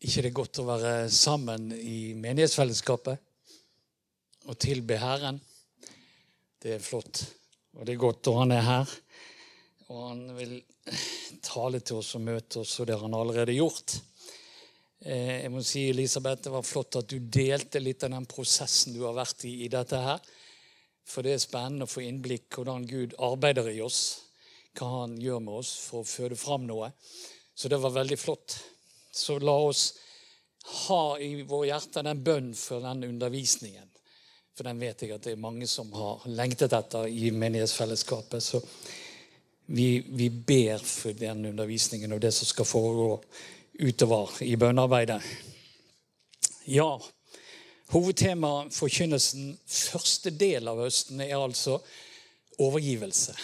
ikke det er godt å være sammen i menighetsfellesskapet og tilbe Herren? Det er flott, og det er godt, og han er her. Og han vil tale til oss og møte oss, og det har han allerede gjort. Eh, jeg må si, Elisabeth, Det var flott at du delte litt av den prosessen du har vært i i dette her. For det er spennende å få innblikk hvordan Gud arbeider i oss. Hva han gjør med oss for å føde fram noe. Så det var veldig flott. Så la oss ha i våre hjerter den bønn for den undervisningen. For den vet jeg at det er mange som har lengtet etter i menighetsfellesskapet. Så vi, vi ber for den undervisningen og det som skal foregå utover i bønnearbeidet. Ja, hovedtemaet forkynnelsen første del av høsten er altså overgivelse.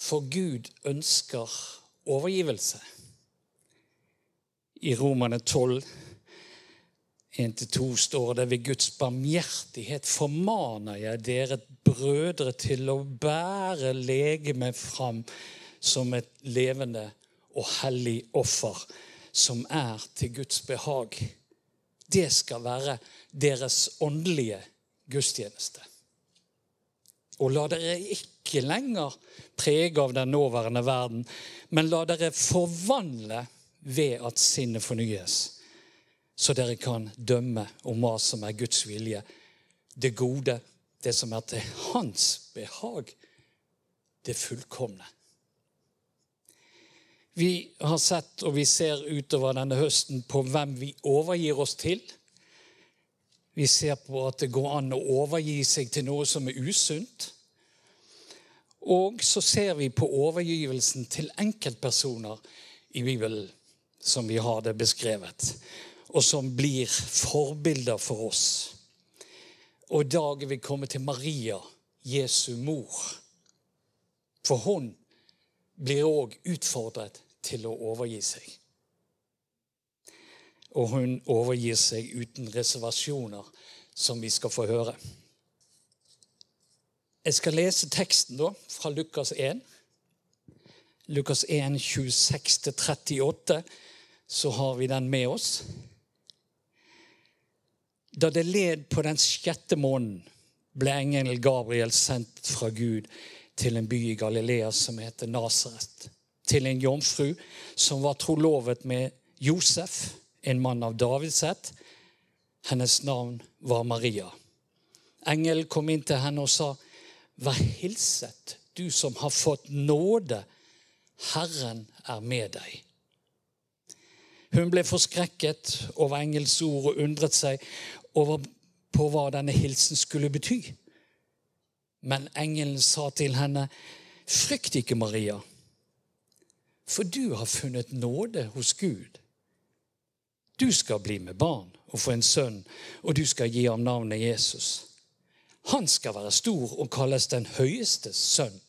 For Gud ønsker overgivelse. I Romane 12, 1-2 står det ved Guds barmhjertighet formaner jeg dere brødre til å bære legemet fram som et levende og hellig offer som er til Guds behag. Det skal være deres åndelige gudstjeneste. Og la dere ikke lenger prege av den nåværende verden, men la dere forvandle ved at sinnet fornyes, så dere kan dømme om hva som er Guds vilje, det gode, det som er til hans behag, det fullkomne. Vi har sett, og vi ser utover denne høsten, på hvem vi overgir oss til. Vi ser på at det går an å overgi seg til noe som er usunt. Og så ser vi på overgivelsen til enkeltpersoner i Bibelen som vi har det beskrevet, og som blir forbilder for oss. Og i dag er vi kommet til Maria, Jesu mor. For hun blir òg utfordret til å overgi seg. Og hun overgir seg uten reservasjoner, som vi skal få høre. Jeg skal lese teksten da, fra Lukas 1. Lukas 1, 26-38 så har vi den med oss. Da det led på den sjette måneden, ble engelen Gabriel sendt fra Gud til en by i Galilea som heter Nasaret. Til en jomfru som var trolovet med Josef, en mann av Davids ett. Hennes navn var Maria. Engelen kom inn til henne og sa, Vær hilset, du som har fått nåde. Herren er med deg. Hun ble forskrekket over engelsk ord og undret seg over på hva denne hilsen skulle bety. Men engelen sa til henne, 'Frykt ikke, Maria, for du har funnet nåde hos Gud.' Du skal bli med barn og få en sønn, og du skal gi ham navnet Jesus. Han skal være stor og kalles den høyestes sønn.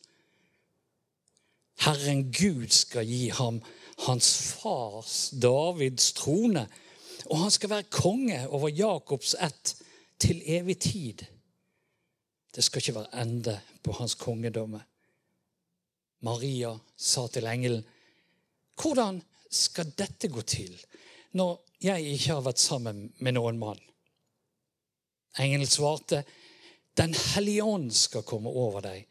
Herren Gud skal gi ham hans fars Davids trone. Og han skal være konge over Jakobs ett til evig tid. Det skal ikke være ende på hans kongedomme. Maria sa til engelen, 'Hvordan skal dette gå til når jeg ikke har vært sammen med noen mann?' Engelen svarte, 'Den hellige ånd skal komme over deg,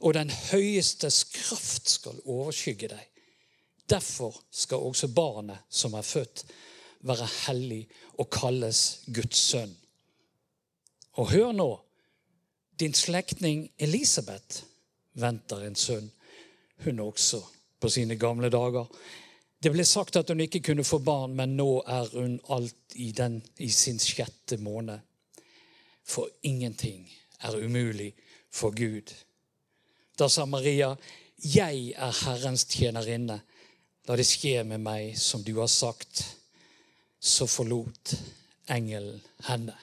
og den høyestes kraft skal overskygge deg.' Derfor skal også barnet som er født, være hellig og kalles Guds sønn. Og hør nå, din slektning Elisabeth venter en sønn, hun også, på sine gamle dager. Det ble sagt at hun ikke kunne få barn, men nå er hun alt i, den, i sin sjette måned. For ingenting er umulig for Gud. Da sa Maria, 'Jeg er Herrens tjenerinne.' La det skje med meg som du har sagt. Så forlot engelen henne.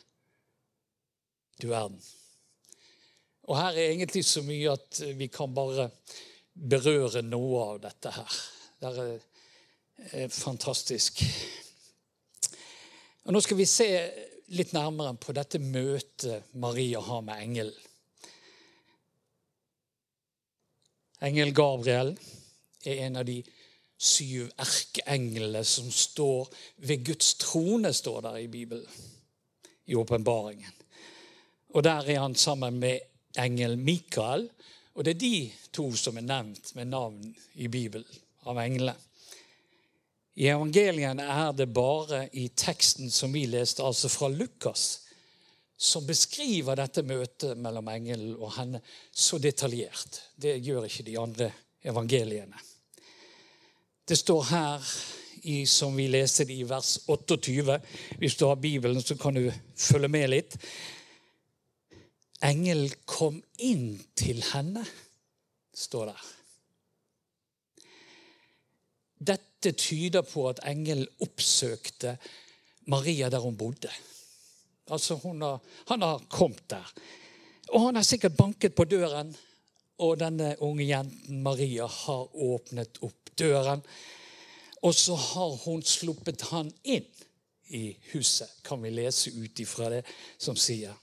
Du verden. Og her er egentlig så mye at vi kan bare berøre noe av dette her. Det er fantastisk. Og Nå skal vi se litt nærmere på dette møtet Maria har med engelen. Engel Gabriel er en av de syv erkeengler som står ved Guds trone, står der i Bibelen. I åpenbaringen. Og der er han sammen med engel Mikael. Og det er de to som er nevnt med navn i Bibelen av englene. I evangeliene er det bare i teksten som vi leste, altså fra Lukas, som beskriver dette møtet mellom engelen og henne så detaljert. Det gjør ikke de andre evangeliene. Det står her, i, som vi leste det i vers 28 Hvis du har Bibelen, så kan du følge med litt. Engelen kom inn til henne, står der. Dette tyder på at engelen oppsøkte Maria der hun bodde. Altså har, Han har kommet der. Og han har sikkert banket på døren, og denne unge jenten Maria har åpnet opp døren. Og så har hun sluppet han inn i huset, kan vi lese ut ifra det som sier.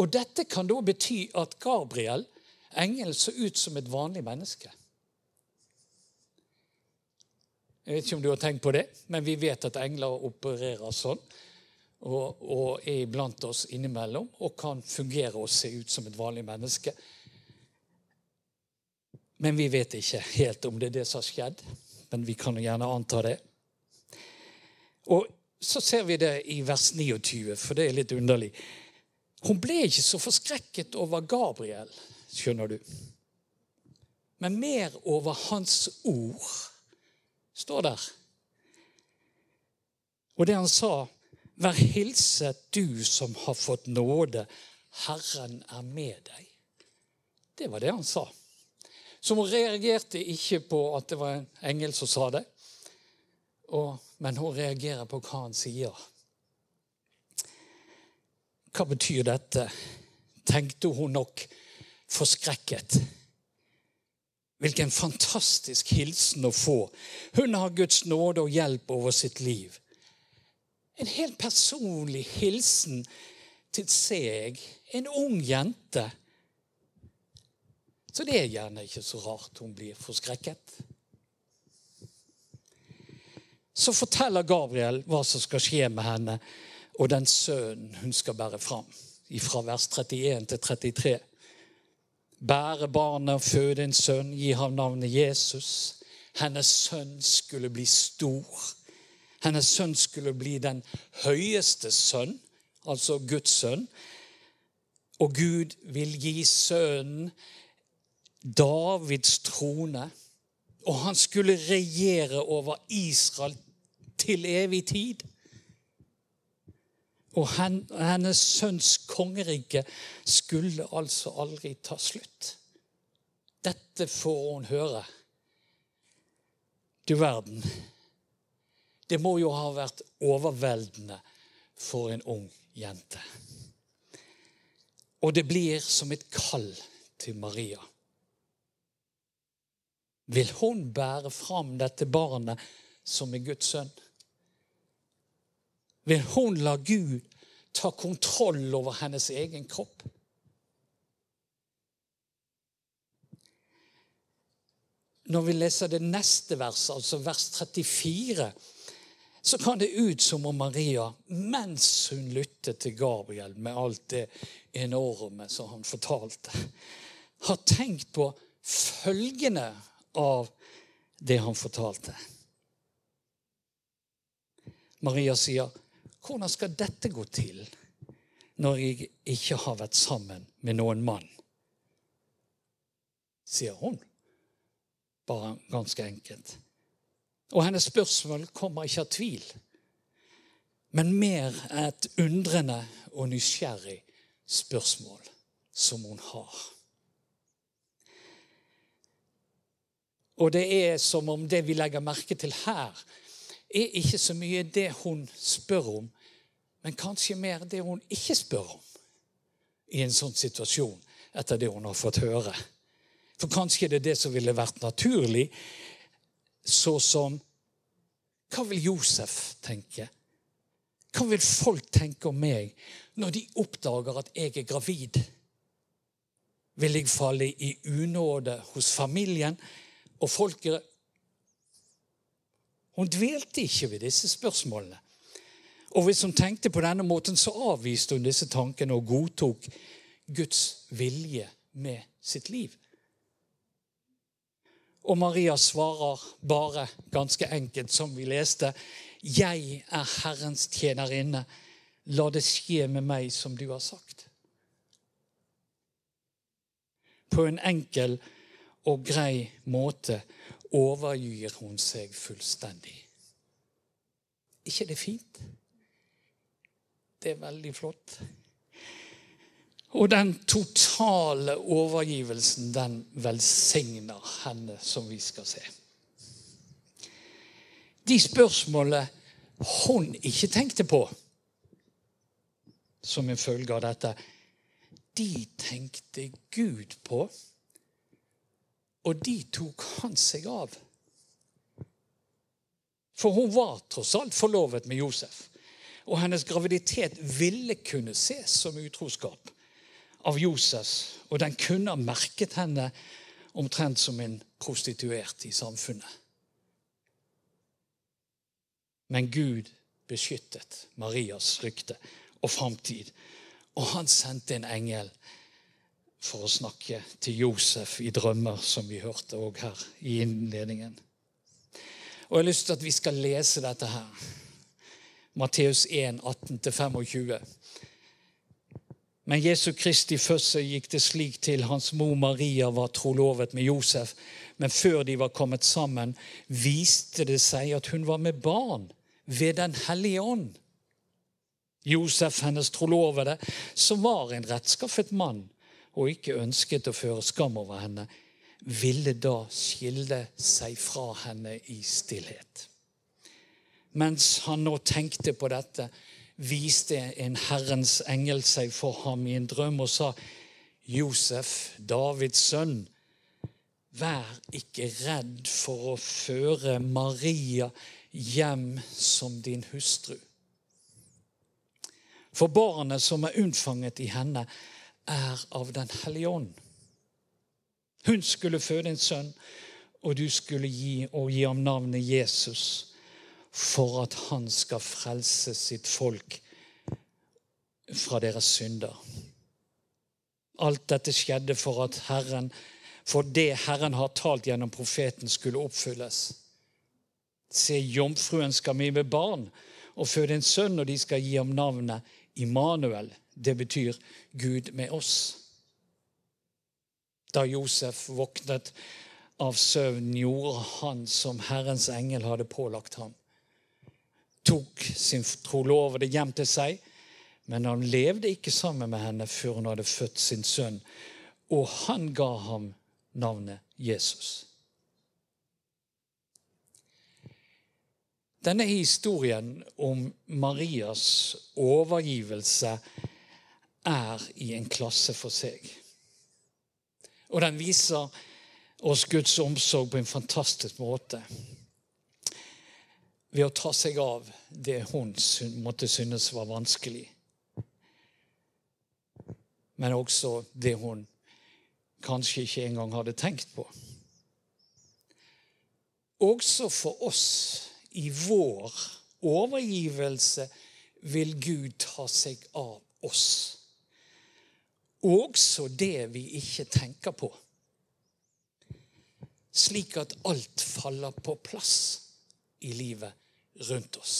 Og dette kan da bety at Gabriel, engelen, så ut som et vanlig menneske. Jeg vet ikke om du har tenkt på det, men vi vet at engler opererer sånn. Og, og er iblant oss innimellom og kan fungere og se ut som et vanlig menneske. Men vi vet ikke helt om det er det som har skjedd. Men vi kan gjerne anta det. Og så ser vi det i vers 29, for det er litt underlig. Hun ble ikke så forskrekket over Gabriel, skjønner du. Men mer over hans ord står der. Og det han sa, Vær hilset, du som har fått nåde. Herren er med deg. Det var det han sa. Så hun reagerte ikke på at det var en engel som sa det, og, men hun reagerer på hva han sier. Hva betyr dette? Tenkte hun nok forskrekket. Hvilken fantastisk hilsen å få. Hun har Guds nåde og hjelp over sitt liv. En helt personlig hilsen til seg, en ung jente. Så det er gjerne ikke så rart hun blir forskrekket. Så forteller Gabriel hva som skal skje med henne og den sønnen hun skal bære fram. Fra vers 31 til 33 bære barnet og føde en sønn, gi ham navnet Jesus. Hennes sønn skulle bli stor. Hennes sønn skulle bli den høyeste sønn, altså Guds sønn. Og Gud vil gi sønnen Davids trone. Og han skulle regjere over Israel til evig tid. Og hennes sønns kongerike skulle altså aldri ta slutt. Dette får hun høre. Du verden. Det må jo ha vært overveldende for en ung jente. Og det blir som et kall til Maria. Vil hun bære fram dette barnet som er Guds sønn? vil hun la Gud ta kontroll over hennes egen kropp. Når vi leser det neste verset, altså vers 34, så kan det ut som om Maria, mens hun lyttet til Gabriel med alt det enorme som han fortalte, har tenkt på følgene av det han fortalte. Maria sier, hvordan skal dette gå til når jeg ikke har vært sammen med noen mann? Sier hun. Bare ganske enkelt. Og hennes spørsmål kommer ikke av tvil, men mer et undrende og nysgjerrig spørsmål som hun har. Og det er som om det vi legger merke til her, er ikke så mye det hun spør om, men kanskje mer det hun ikke spør om i en sånn situasjon etter det hun har fått høre. For kanskje det er det som ville vært naturlig, så som Hva vil Josef tenke? Hva vil folk tenke om meg når de oppdager at jeg er gravid? Vil jeg falle i unåde hos familien og folket Hun dvelte ikke ved disse spørsmålene. Og hvis hun tenkte på denne måten, så avviste hun disse tankene og godtok Guds vilje med sitt liv. Og Maria svarer bare ganske enkelt, som vi leste, 'Jeg er Herrens tjenerinne. La det skje med meg som du har sagt.' På en enkel og grei måte overgir hun seg fullstendig. ikke det fint? Det er veldig flott. Og den totale overgivelsen, den velsigner henne, som vi skal se. De spørsmålene hun ikke tenkte på som en følge av dette, de tenkte Gud på, og de tok han seg av. For hun var tross alt forlovet med Josef, og hennes graviditet ville kunne ses som utroskap av Josef, og den kunne ha merket henne omtrent som en prostituert i samfunnet. Men Gud beskyttet Marias rykte og framtid, og han sendte en engel for å snakke til Josef i drømmer, som vi hørte òg her i innledningen. Og Jeg har lyst til at vi skal lese dette her. Matteus 1, 18-25. Men Jesu Kristi fødsel gikk det slik til. Hans mor Maria var trolovet med Josef. Men før de var kommet sammen, viste det seg at hun var med barn ved Den hellige ånd. Josef, hennes trolovede, som var en rettskaffet mann og ikke ønsket å føre skam over henne, ville da skille seg fra henne i stillhet. Mens han nå tenkte på dette, viste en Herrens engel seg for ham i en drøm og sa, Josef, Davids sønn, vær ikke redd for å føre Maria hjem som din hustru. For barnet som er unnfanget i henne, er av Den hellige ånd. Hun skulle føde en sønn, og du skulle gi, og gi ham navnet Jesus for at han skal frelse sitt folk fra deres synder. Alt dette skjedde for at Herren, for det Herren har talt gjennom profeten, skulle oppfylles. Se, jomfruen skal bli med barn og føde en sønn, og de skal gi ham navnet Immanuel. Det betyr Gud med oss. Da Josef våknet av søvn, gjorde han som Herrens engel hadde pålagt ham tok sin trolovede hjem til seg. Men han levde ikke sammen med henne før hun hadde født sin sønn. Og han ga ham navnet Jesus. Denne historien om Marias overgivelse er i en klasse for seg. Og den viser oss Guds omsorg på en fantastisk måte ved å ta seg av det hun måtte synes var vanskelig. Men også det hun kanskje ikke engang hadde tenkt på. Også for oss i vår overgivelse vil Gud ta seg av oss. Også det vi ikke tenker på. Slik at alt faller på plass i livet rundt oss.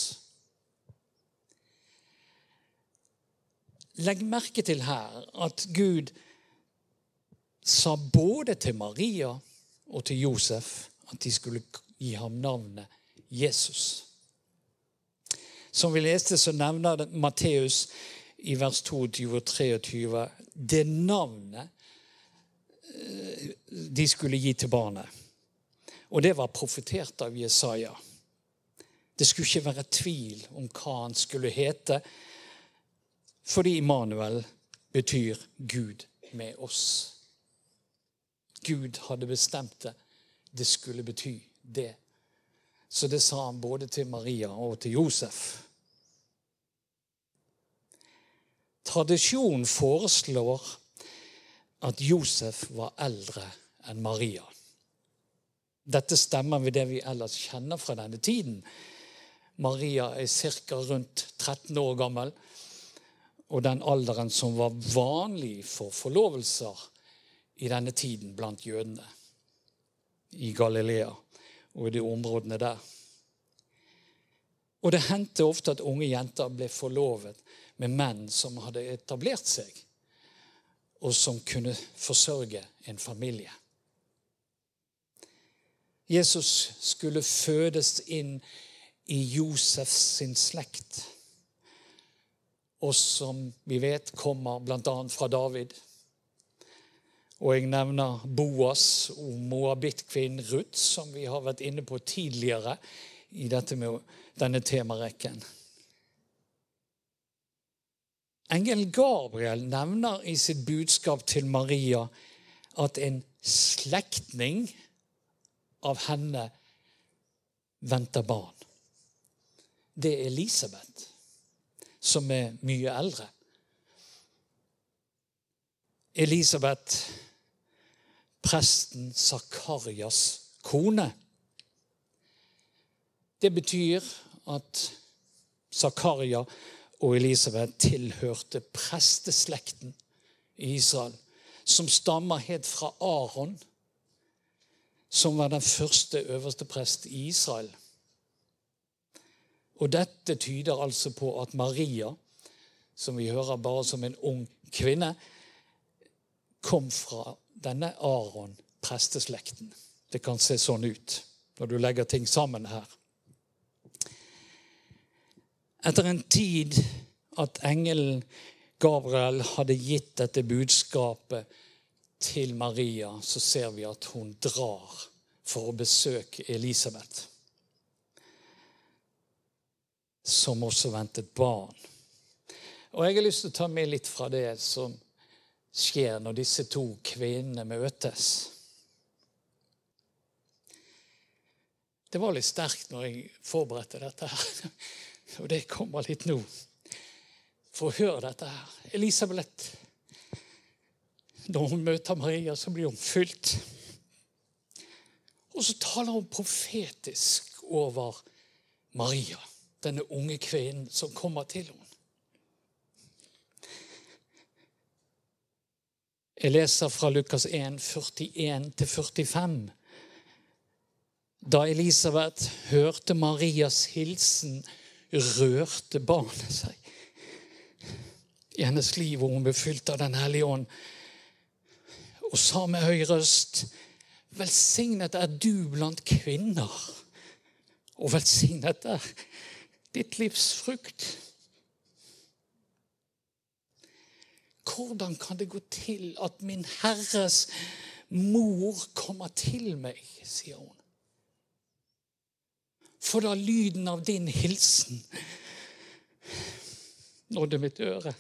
Legg merke til her at Gud sa både til Maria og til Josef at de skulle gi ham navnet Jesus. Som vi leste, så nevner Matteus i vers 22 og 23 det navnet eh, de skulle gi til barnet. Og det var profetert av Jesaja. Det skulle ikke være tvil om hva han skulle hete, fordi Immanuel betyr Gud med oss. Gud hadde bestemt det. Det skulle bety det. Så det sa han både til Maria og til Josef. Tradisjonen foreslår at Josef var eldre enn Maria. Dette stemmer ved det vi ellers kjenner fra denne tiden. Maria er ca. rundt 13 år gammel. Og den alderen som var vanlig for forlovelser i denne tiden blant jødene i Galilea og i de områdene der. Og det hendte ofte at unge jenter ble forlovet med menn som hadde etablert seg, og som kunne forsørge en familie. Jesus skulle fødes inn i Josefs sin slekt, og som vi vet kommer bl.a. fra David. Og jeg nevner Boas og moabit-kvinnen Ruth, som vi har vært inne på tidligere i denne temarekken. Engelen Gabriel nevner i sitt budskap til Maria at en slektning av henne venter barn. Det er Elisabeth, som er mye eldre. Elisabeth, presten Sakarias kone. Det betyr at Zakaria og Elisabeth tilhørte presteslekten i Israel, som stammer helt fra Aron, som var den første øverste prest i Israel. Og dette tyder altså på at Maria, som vi hører bare som en ung kvinne, kom fra denne Aron-presteslekten. Det kan se sånn ut når du legger ting sammen her. Etter en tid at engelen Gabriel hadde gitt dette budskapet til Maria, så ser vi at hun drar for å besøke Elisabeth, som også ventet barn. Og Jeg har lyst til å ta med litt fra det som skjer når disse to kvinnene møtes. Det var litt sterkt når jeg forberedte dette her. Og det kommer litt nå. For å høre dette her. Elisabeth Når hun møter Maria, så blir hun fylt. Og så taler hun profetisk over Maria, denne unge kvinnen som kommer til henne. Jeg leser fra Lukas 1, 41-45. Da Elisabeth hørte Marias hilsen rørte barnet seg i hennes liv, hvor hun ble fylt av Den hellige ånd, og sa med høy røst Velsignet er du blant kvinner, og velsignet er ditt livs frukt. Hvordan kan det gå til at min Herres mor kommer til meg, sier hun for da lyden av din hilsen nådde mitt øre,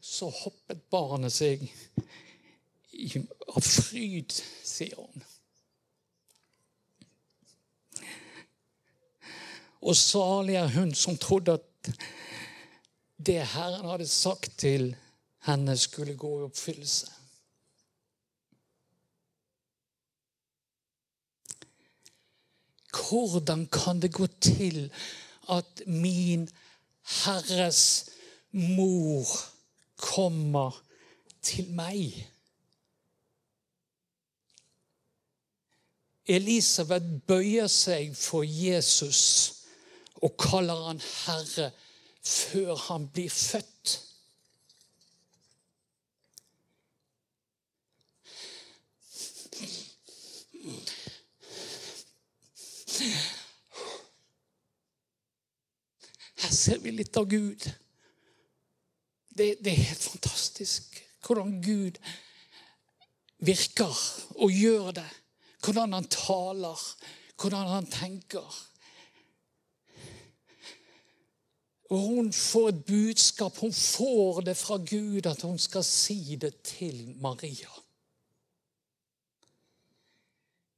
så hoppet barnet seg av fryd, sier hun. Og salig er hun som trodde at det Herren hadde sagt til henne, skulle gå i oppfyllelse. Hvordan kan det gå til at min Herres mor kommer til meg? Elisabeth bøyer seg for Jesus og kaller han Herre før han blir født. Her ser vi litt av Gud. Det, det er helt fantastisk hvordan Gud virker og gjør det. Hvordan han taler, hvordan han tenker. Og hun får et budskap. Hun får det fra Gud at hun skal si det til Maria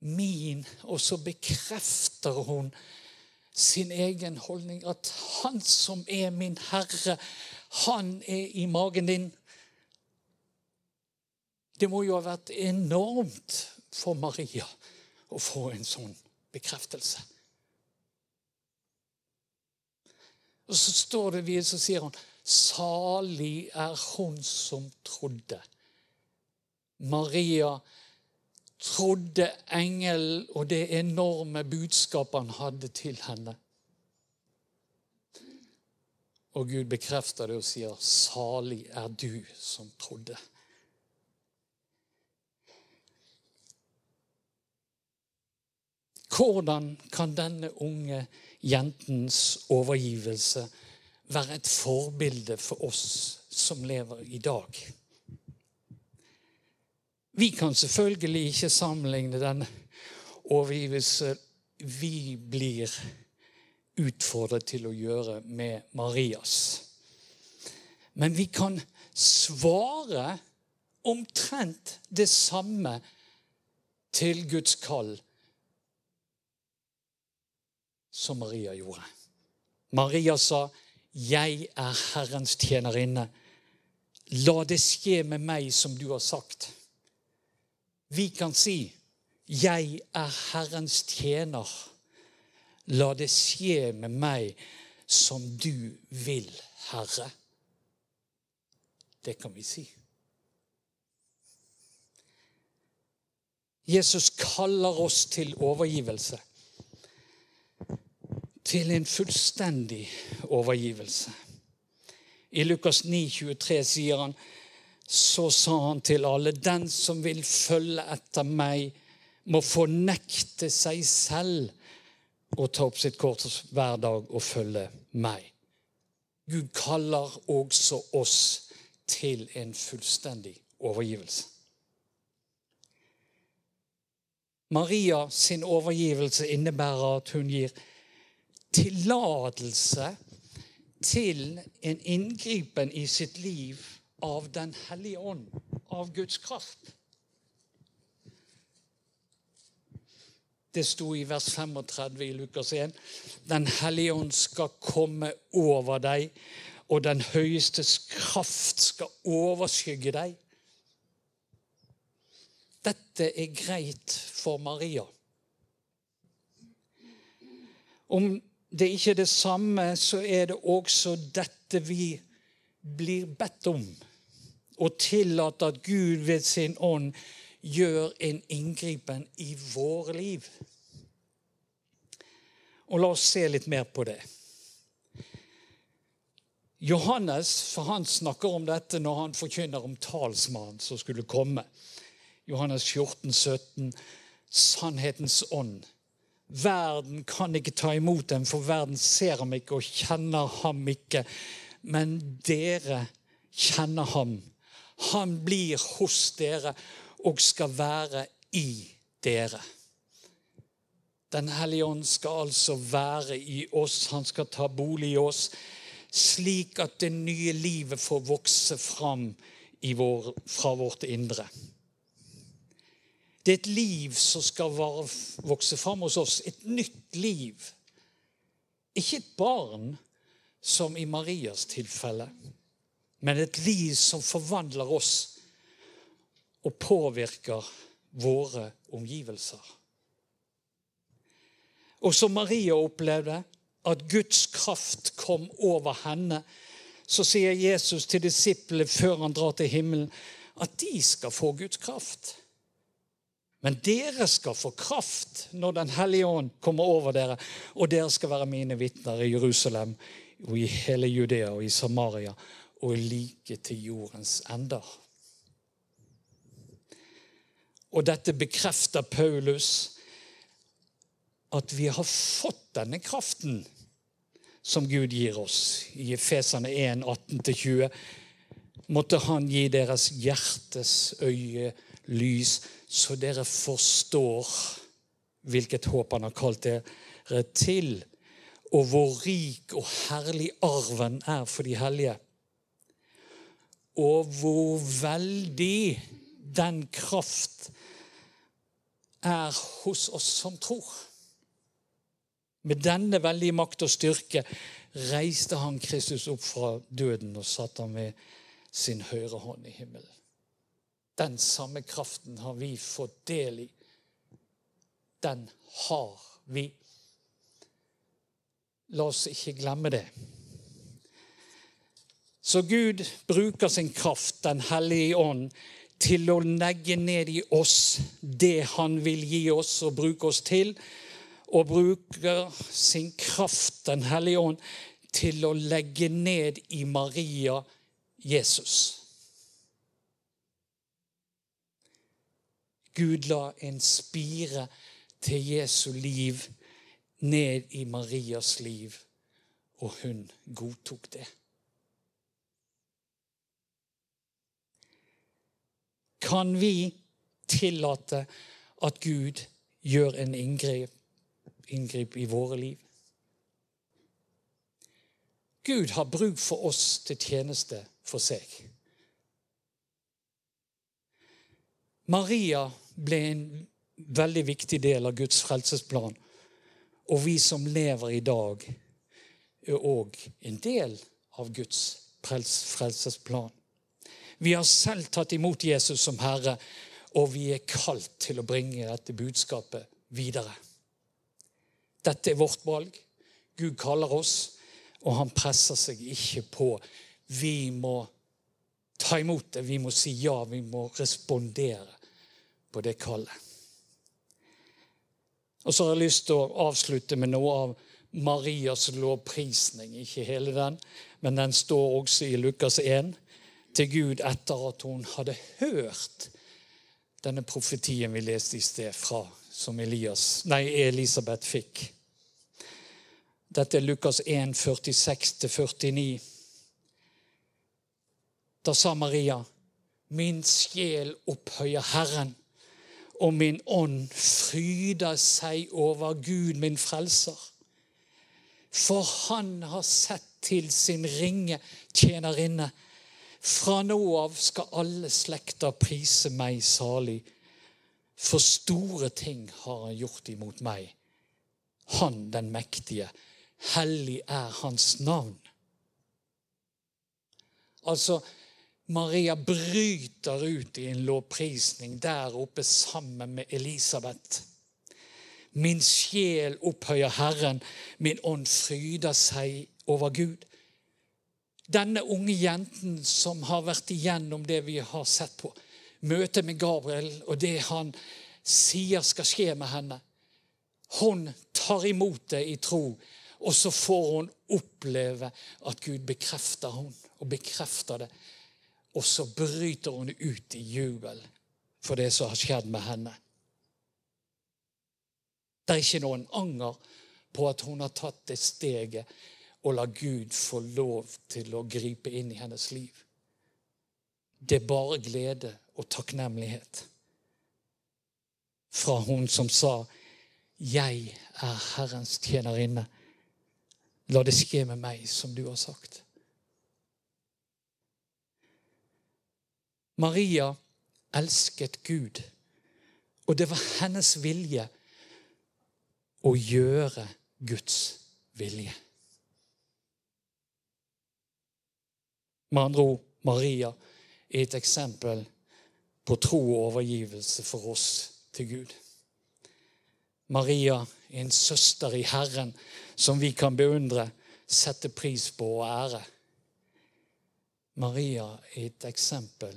min. Og så bekrefter hun sin egen holdning. At han som er min Herre, han er i magen din. Det må jo ha vært enormt for Maria å få en sånn bekreftelse. Og så står det videre, så sier hun Salig er hun som trodde. Maria trodde engelen og det enorme budskapet han hadde til henne. Og Gud bekrefter det og sier, 'Salig er du som trodde'. Hvordan kan denne unge jentens overgivelse være et forbilde for oss som lever i dag? Vi kan selvfølgelig ikke sammenligne den overgivelse vi blir utfordret til å gjøre med Marias. Men vi kan svare omtrent det samme til Guds kall som Maria gjorde. Maria sa, 'Jeg er Herrens tjenerinne. La det skje med meg som du har sagt.' Vi kan si, 'Jeg er Herrens tjener. La det skje med meg som du vil, Herre.' Det kan vi si. Jesus kaller oss til overgivelse. Til en fullstendig overgivelse. I Lukas 9, 23 sier han så sa han til alle, den som vil følge etter meg, må fornekte seg selv og ta opp sitt kort hver dag og følge meg. Gud kaller også oss til en fullstendig overgivelse. Maria sin overgivelse innebærer at hun gir tillatelse til en inngripen i sitt liv av Den hellige ånd, av Guds kraft. Det sto i vers 35 i Lukas 1. Den hellige ånd skal komme over deg, og den høyestes kraft skal overskygge deg. Dette er greit for Maria. Om det ikke er det samme, så er det også dette vi blir bedt om og tillate at Gud ved sin ånd gjør en inngripen i våre liv. Og la oss se litt mer på det. Johannes for han snakker om dette når han forkynner om talsmannen som skulle komme. Johannes 14, 17, Sannhetens ånd. Verden kan ikke ta imot dem, for verden ser ham ikke og kjenner ham ikke. Men dere kjenner ham, han blir hos dere og skal være i dere. Den hellige ånd skal altså være i oss, han skal ta bolig i oss, slik at det nye livet får vokse fram vår, fra vårt indre. Det er et liv som skal vokse fram hos oss. Et nytt liv. Ikke et barn, som i Marias tilfelle men et liv som forvandler oss og påvirker våre omgivelser. Og som Maria opplevde, at Guds kraft kom over henne, så sier Jesus til disiplene før han drar til himmelen, at de skal få Guds kraft. Men dere skal få kraft når Den hellige ånd kommer over dere, og dere skal være mine vitner i Jerusalem og i hele Judea og i Samaria og like til jordens ender. Og dette bekrefter Paulus at vi har fått denne kraften som Gud gir oss. I Efesene 1, 18-20 måtte han gi deres hjertes øye lys, så dere forstår hvilket håp han har kalt dere til, og hvor rik og herlig arven er for de hellige og hvor veldig den kraft er hos oss som tror. Med denne veldige makt og styrke reiste han Kristus opp fra døden og satte ham ved sin høyre hånd i himmelen. Den samme kraften har vi fått del i den har vi. La oss ikke glemme det. Så Gud bruker sin kraft, Den hellige ånd, til å legge ned i oss det han vil gi oss og bruke oss til. Og bruker sin kraft, Den hellige ånd, til å legge ned i Maria Jesus. Gud la en spire til Jesu liv ned i Marias liv, og hun godtok det. Kan vi tillate at Gud gjør en inngrip, inngrip i våre liv? Gud har bruk for oss til tjeneste for seg. Maria ble en veldig viktig del av Guds frelsesplan. Og vi som lever i dag, er òg en del av Guds frelsesplan. Vi har selv tatt imot Jesus som Herre, og vi er kalt til å bringe dette budskapet videre. Dette er vårt valg. Gud kaller oss, og han presser seg ikke på. Vi må ta imot det, vi må si ja, vi må respondere på det kallet. Og så har jeg lyst til å avslutte med noe av Marias lovprisning. Ikke hele den, men den står også i Lukas 1 til Gud etter at hun hadde hørt denne profetien vi leste i sted fra, som Elias, nei, Elisabeth fikk. Dette er Lukas 1, 46-49. Da sa Maria, min sjel opphøyer Herren, og min ånd fryder seg over Gud, min frelser. For han har sett til sin ringe tjenerinne fra nå av skal alle slekter prise meg salig, for store ting har han gjort imot meg. Han den mektige, hellig er hans navn. Altså, Maria bryter ut i en lovprisning der oppe sammen med Elisabeth. Min sjel opphøyer Herren, min ånd fryder seg over Gud denne unge jenten som har vært igjennom det vi har sett på. Møtet med Gabriel og det han sier skal skje med henne. Hun tar imot det i tro, og så får hun oppleve at Gud bekrefter hun, og bekrefter det. Og så bryter hun ut i jubel for det som har skjedd med henne. Det er ikke noen anger på at hun har tatt det steget og la Gud få lov til å gripe inn i hennes liv. Det er bare glede og takknemlighet fra hun som sa, 'Jeg er Herrens tjenerinne'. La det skje med meg som du har sagt. Maria elsket Gud, og det var hennes vilje å gjøre Guds vilje. Med andre ord Maria er et eksempel på tro og overgivelse for oss til Gud. Maria er en søster i Herren som vi kan beundre, sette pris på og ære. Maria er et eksempel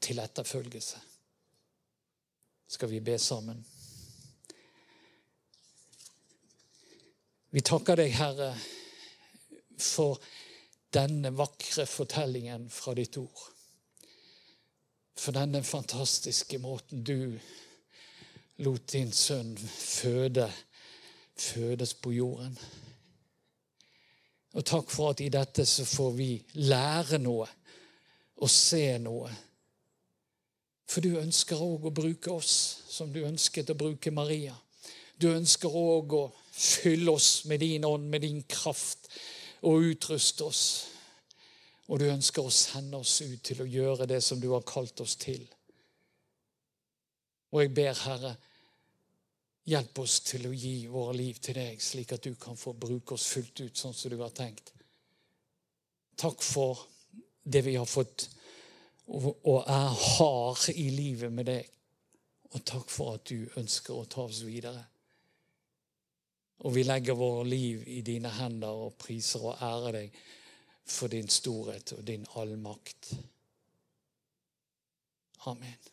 til etterfølgelse. Skal vi be sammen? Vi takker deg, Herre, for denne vakre fortellingen fra ditt ord. For denne fantastiske måten du lot din sønn føde, fødes på jorden. Og takk for at i dette så får vi lære noe og se noe. For du ønsker òg å bruke oss som du ønsket å bruke Maria. Du ønsker òg å fylle oss med din ånd, med din kraft, og utruste oss. Og du ønsker å sende oss ut til å gjøre det som du har kalt oss til. Og jeg ber, Herre, hjelp oss til å gi våre liv til deg, slik at du kan få bruke oss fullt ut sånn som du har tenkt. Takk for det vi har fått og er har i livet med deg. Og takk for at du ønsker å ta oss videre. Og vi legger vår liv i dine hender og priser og ærer deg for din storhet og din allmakt. Amen.